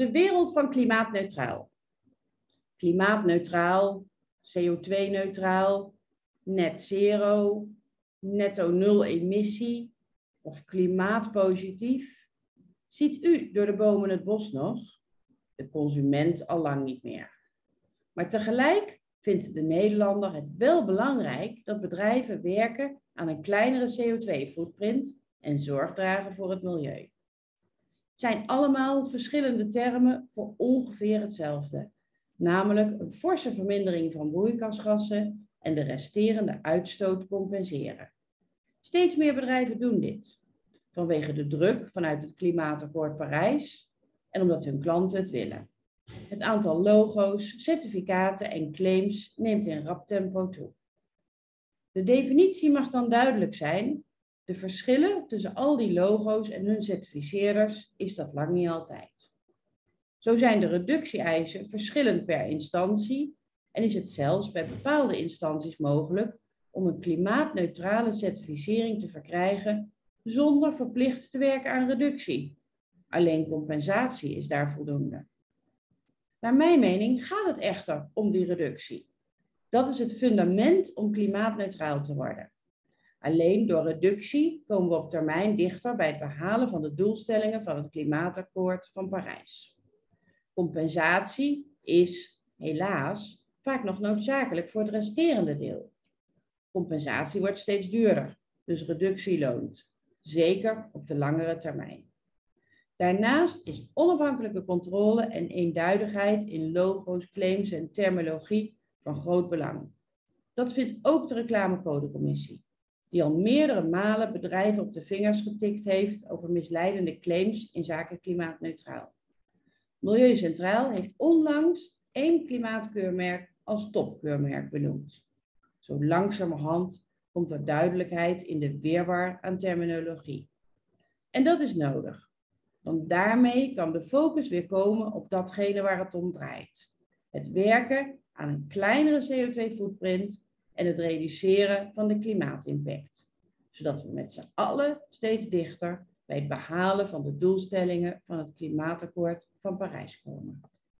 De wereld van klimaatneutraal. Klimaatneutraal, CO2-neutraal, net zero, netto nul emissie of klimaatpositief. Ziet u door de bomen het bos nog? De consument al lang niet meer. Maar tegelijk vindt de Nederlander het wel belangrijk dat bedrijven werken aan een kleinere CO2-footprint en zorg dragen voor het milieu. Zijn allemaal verschillende termen voor ongeveer hetzelfde, namelijk een forse vermindering van broeikasgassen en de resterende uitstoot compenseren. Steeds meer bedrijven doen dit, vanwege de druk vanuit het Klimaatakkoord Parijs en omdat hun klanten het willen. Het aantal logo's, certificaten en claims neemt in rap tempo toe. De definitie mag dan duidelijk zijn. De verschillen tussen al die logo's en hun certificeerders is dat lang niet altijd. Zo zijn de reductie-eisen verschillend per instantie en is het zelfs bij bepaalde instanties mogelijk om een klimaatneutrale certificering te verkrijgen zonder verplicht te werken aan reductie. Alleen compensatie is daar voldoende. Naar mijn mening gaat het echter om die reductie. Dat is het fundament om klimaatneutraal te worden. Alleen door reductie komen we op termijn dichter bij het behalen van de doelstellingen van het Klimaatakkoord van Parijs. Compensatie is, helaas, vaak nog noodzakelijk voor het resterende deel. Compensatie wordt steeds duurder, dus reductie loont, zeker op de langere termijn. Daarnaast is onafhankelijke controle en eenduidigheid in logo's, claims en terminologie van groot belang. Dat vindt ook de reclamecodecommissie, die al meerdere malen bedrijven op de vingers getikt heeft over misleidende claims in zaken klimaatneutraal. Milieu Centraal heeft onlangs één klimaatkeurmerk als topkeurmerk benoemd. Zo langzamerhand komt er duidelijkheid in de weerwaar aan terminologie. En dat is nodig. Want daarmee kan de focus weer komen op datgene waar het om draait. Het werken aan een kleinere CO2-footprint en het reduceren van de klimaatimpact. Zodat we met z'n allen steeds dichter bij het behalen van de doelstellingen van het Klimaatakkoord van Parijs komen.